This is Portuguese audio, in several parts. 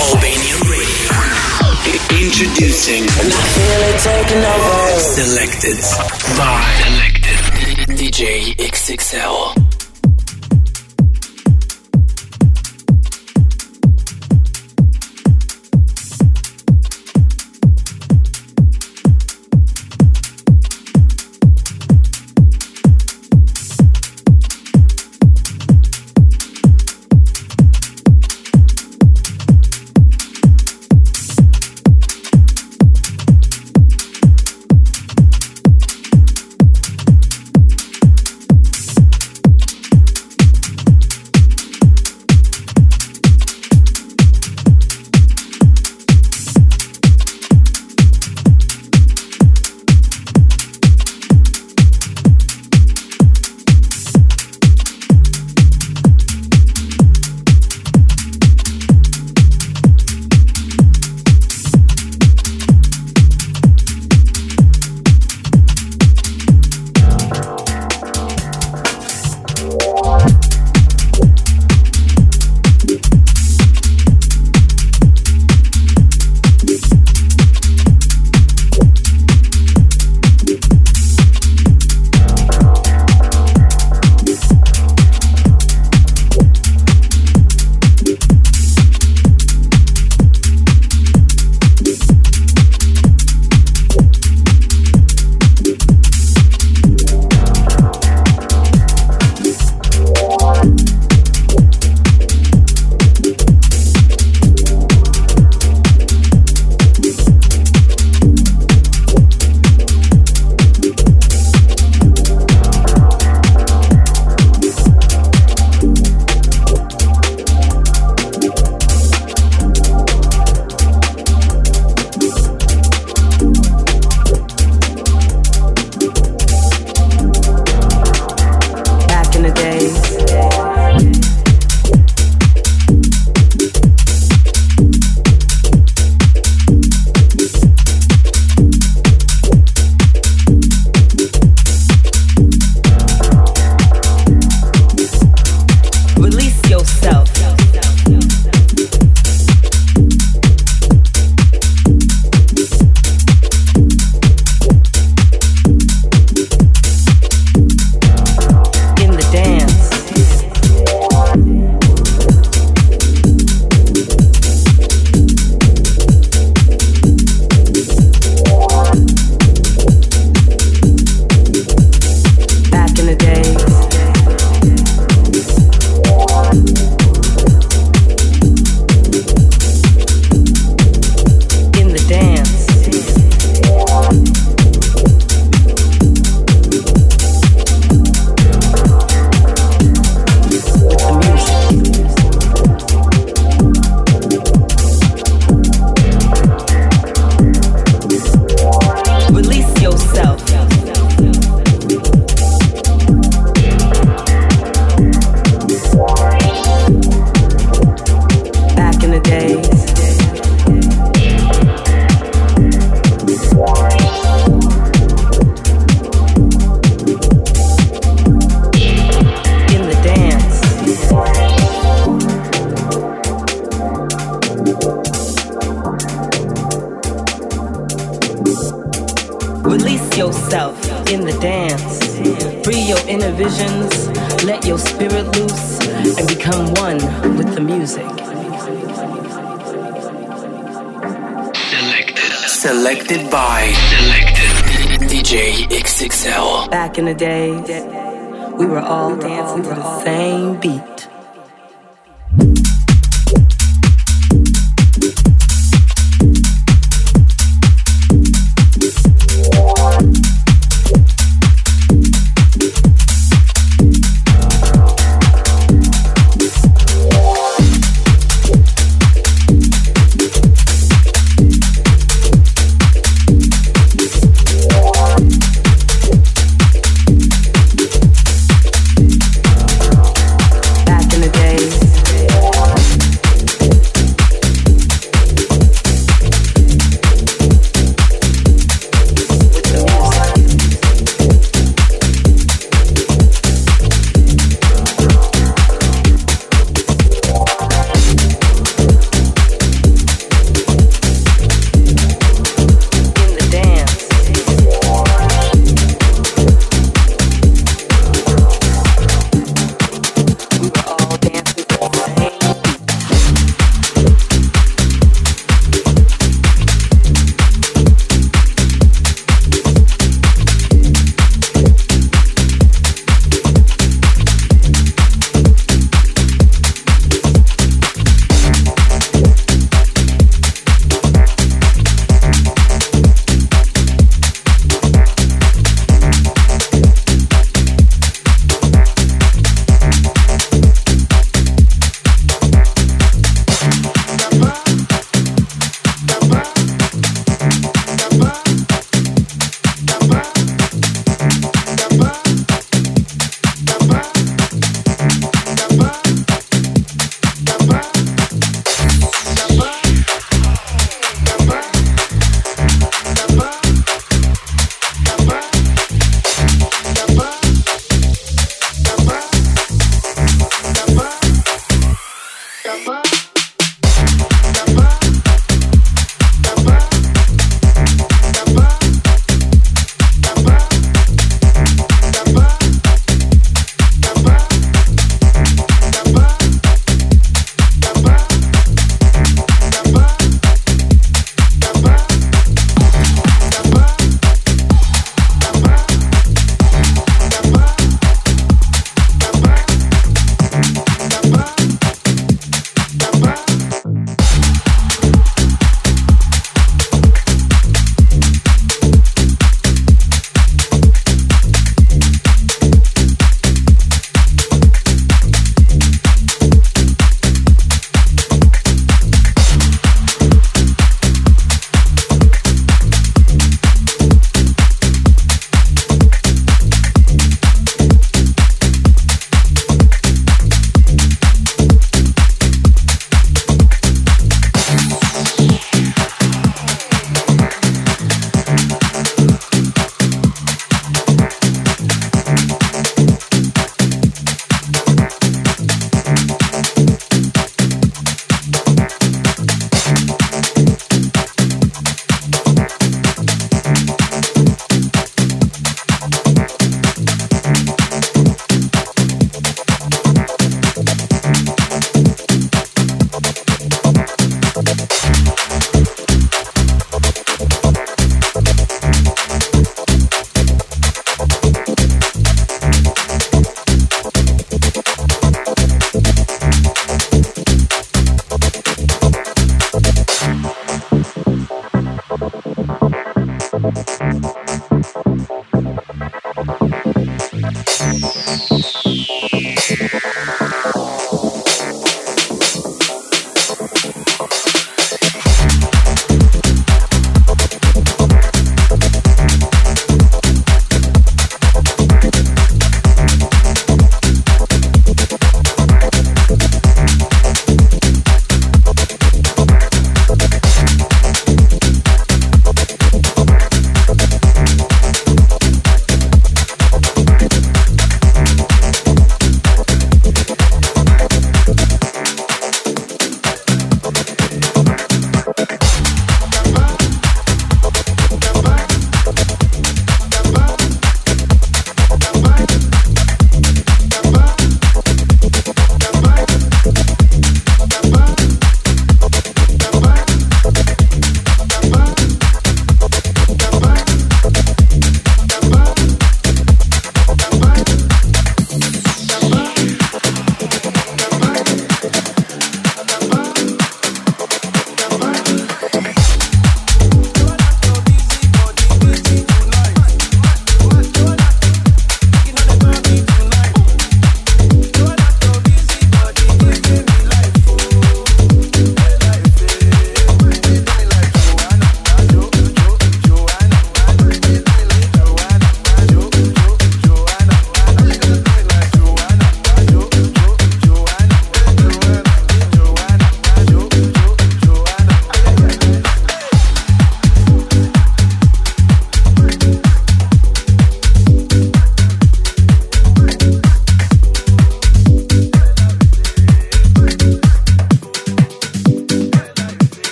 Albanian Radio. Introducing. And I feel it taking over. Selected by Selected DJ XXL.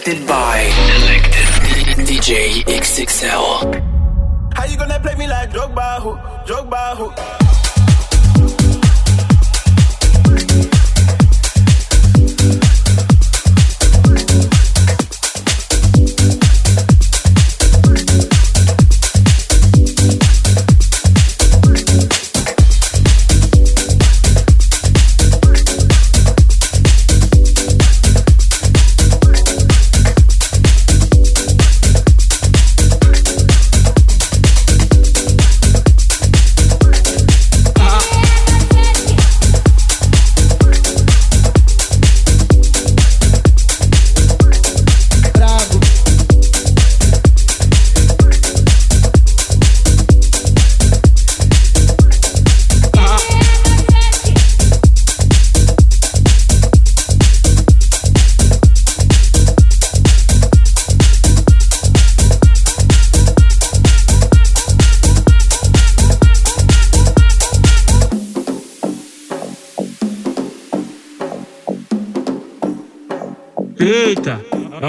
affected by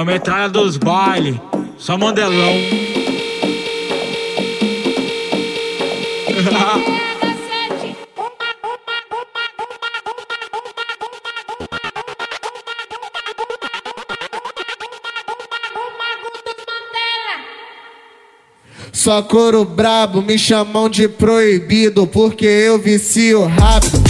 É a metralha dos bailes, só mandelão. Só couro brabo, me chamam de proibido porque eu vicio rápido.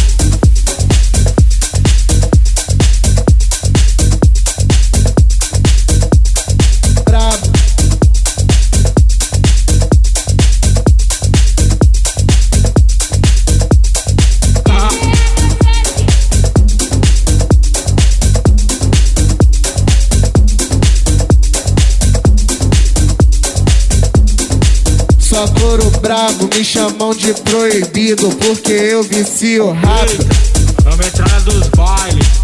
Me chamam de proibido porque eu vicio rápido. Vamos entrar dos bailes.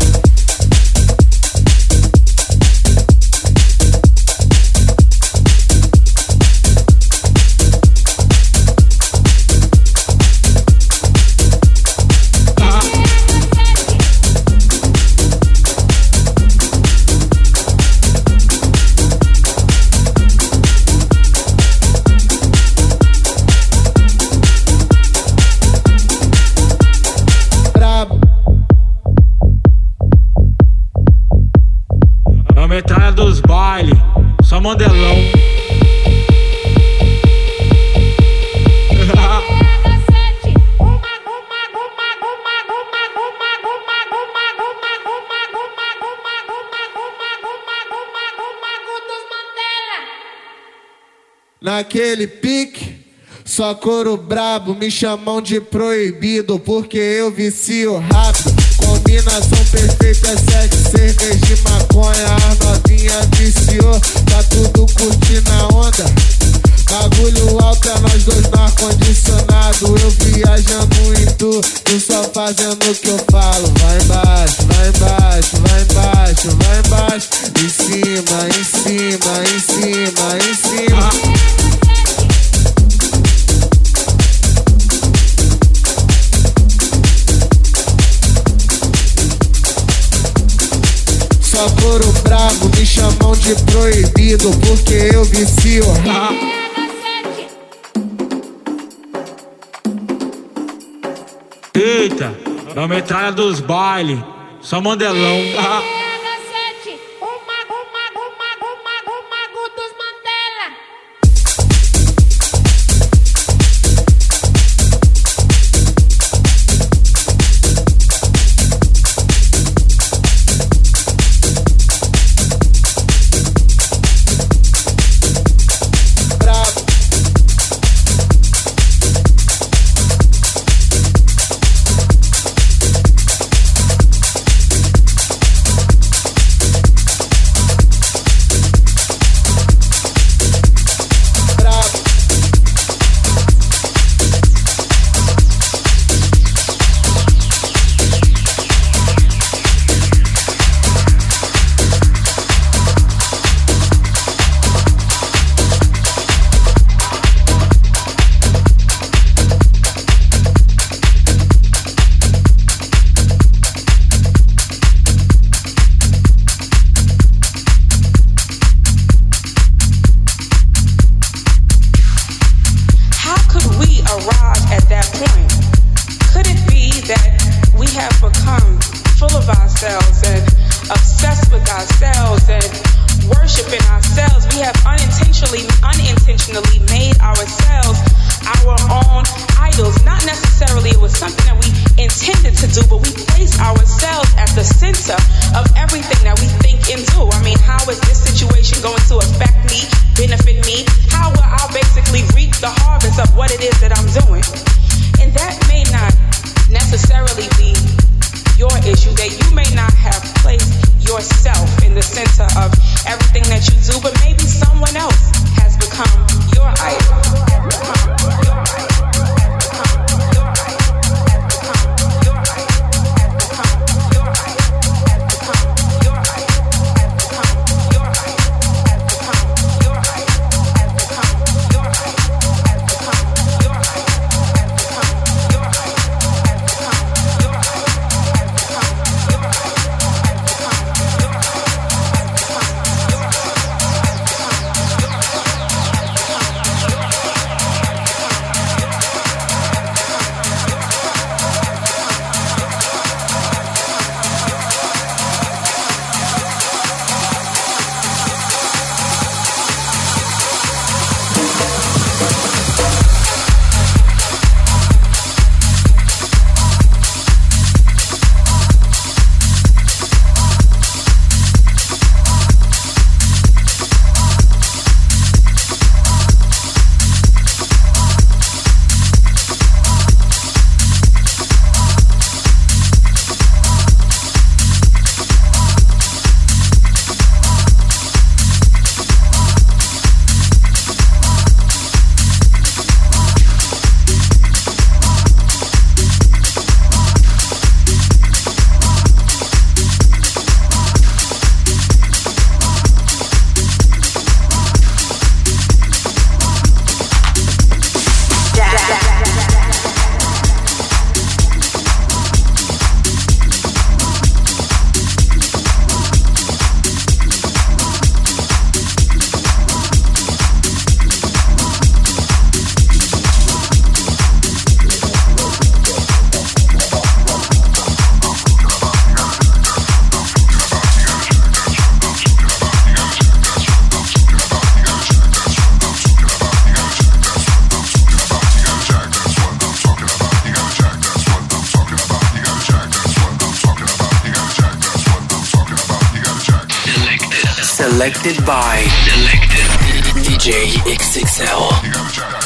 Naquele pique, só couro brabo me chamam de proibido porque eu vicio rápido. Combinação perfeita, sexo, cerveja de maconha, a novinha viciou, tá tudo curtindo a onda. Bagulho alto é nós dois no ar-condicionado. Eu viajando tu, tu só fazendo o que eu falo. Vai embaixo, vai embaixo, vai embaixo, vai embaixo. Em cima, em cima, em cima, em cima. Só couro brabo me chamam de proibido porque eu vicio. Eita, é a metralha dos bailes, só mandelão. Selected by Selected DJ XXL.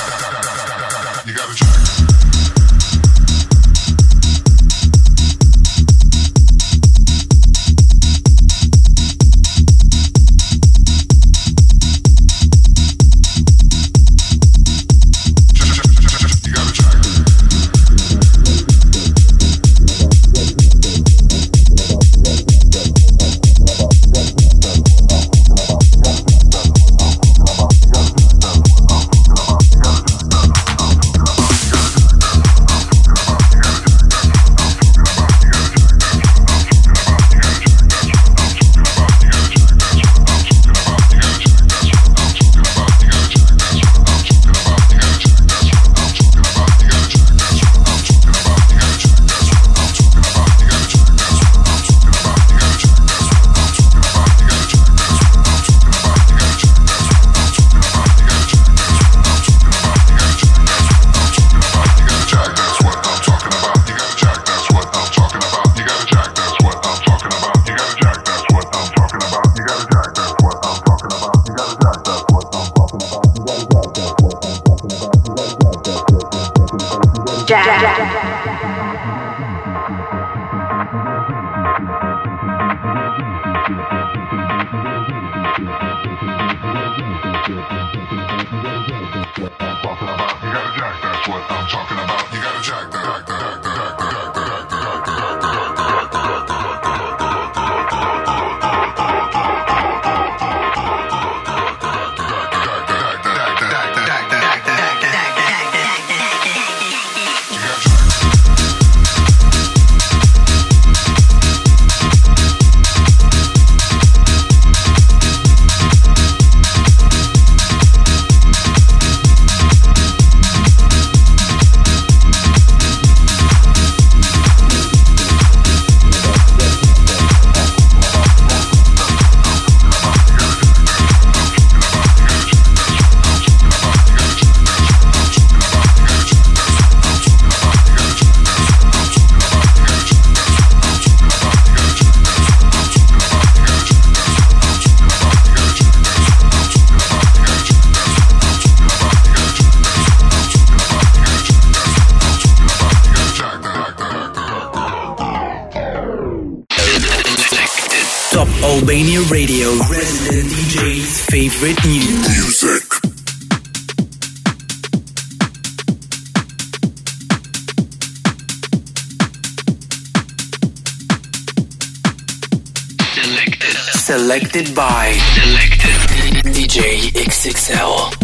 Mania Radio, resident DJ's favorite new music. Selected. Selected by Selected DJ XXL.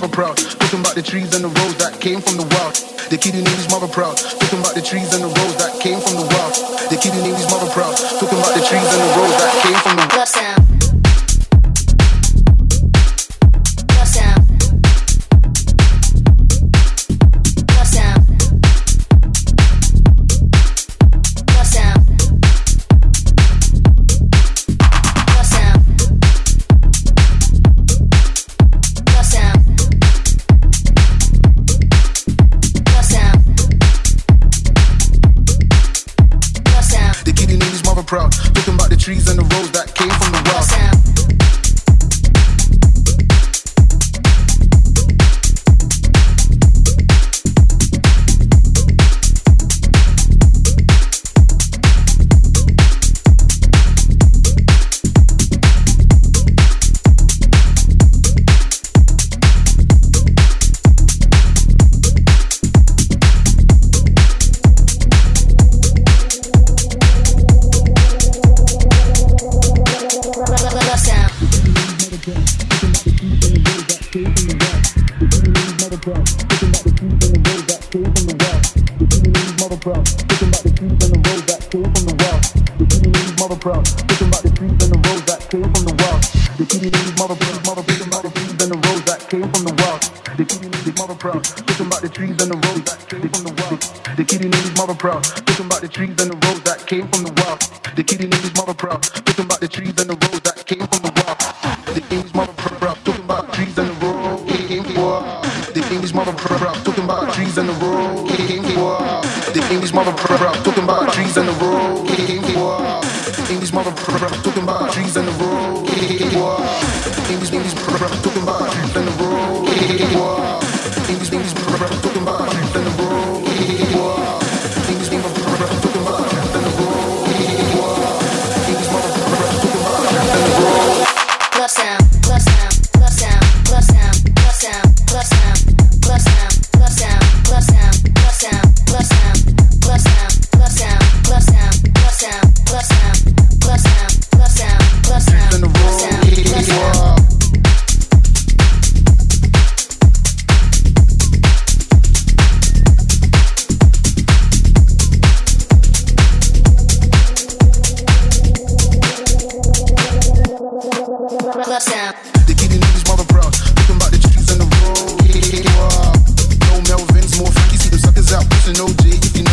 mother proud. Talking about the trees and the roads that came from the wild. The kid who named his mother proud. Talking about the trees and the roads that came from the wild. The kid who named his mother proud. Talking about the trees and the roads that came from the wild. came from the west. The keep me mother brothers, mother bitches, mother bitches, and the roads that came from the west. The keep me mother proud. talking about the trees and the roads that came from the west. The keep me mother proud. talking about the trees and the roads that came from the west. The keep me mother proud. talking about the trees and the roads that came from the west. The keep mother proud. talking about the trees and the roads that came from the west. They keep mother proud. talking about the trees and the roads that came from the west. They keep mother proud. talking about the trees and the roads that came from the west. English mother proud. talking about trees and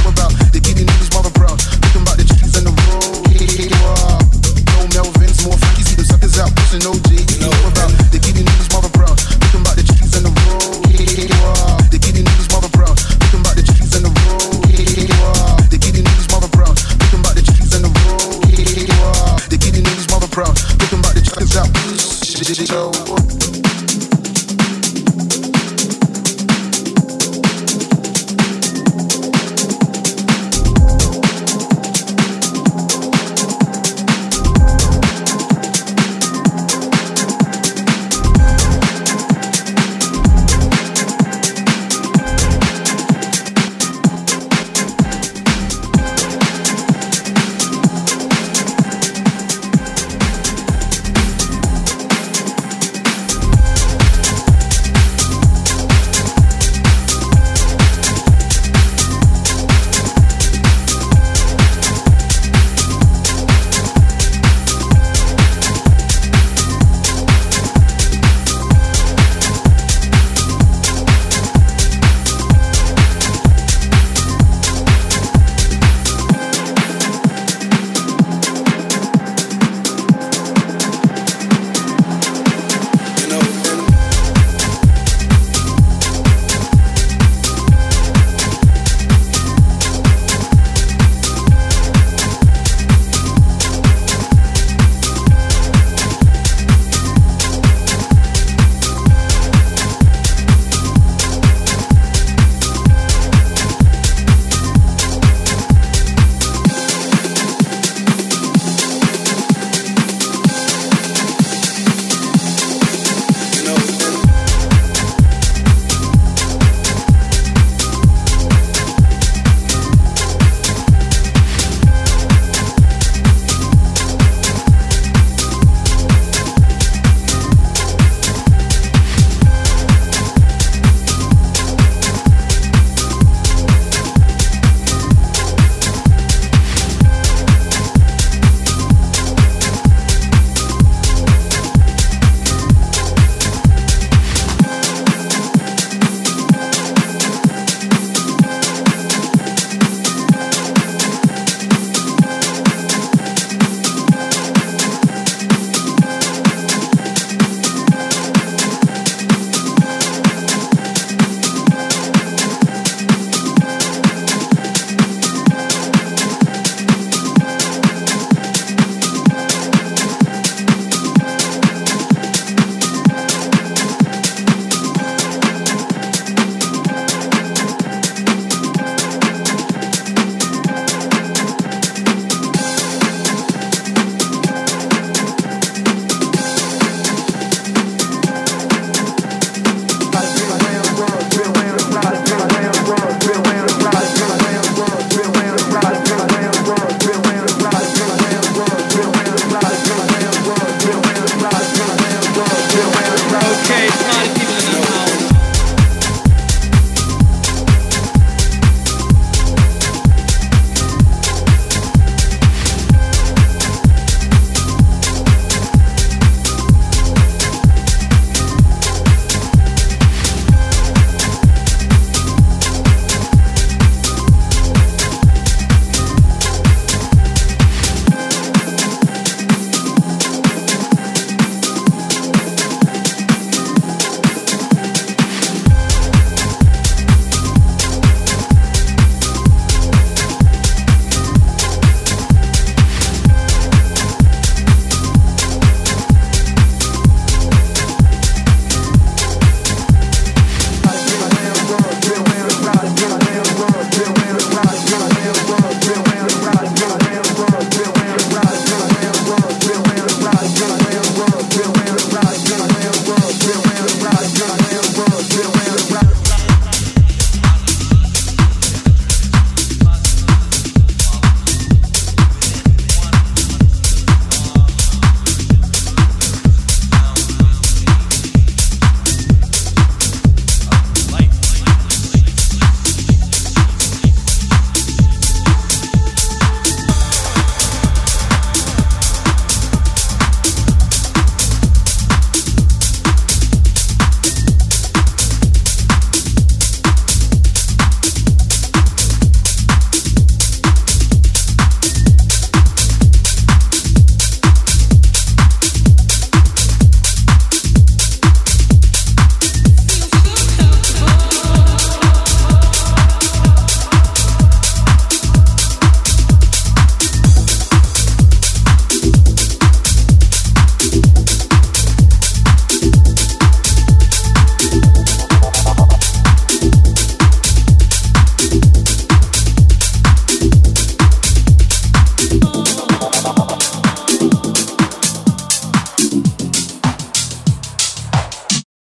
about.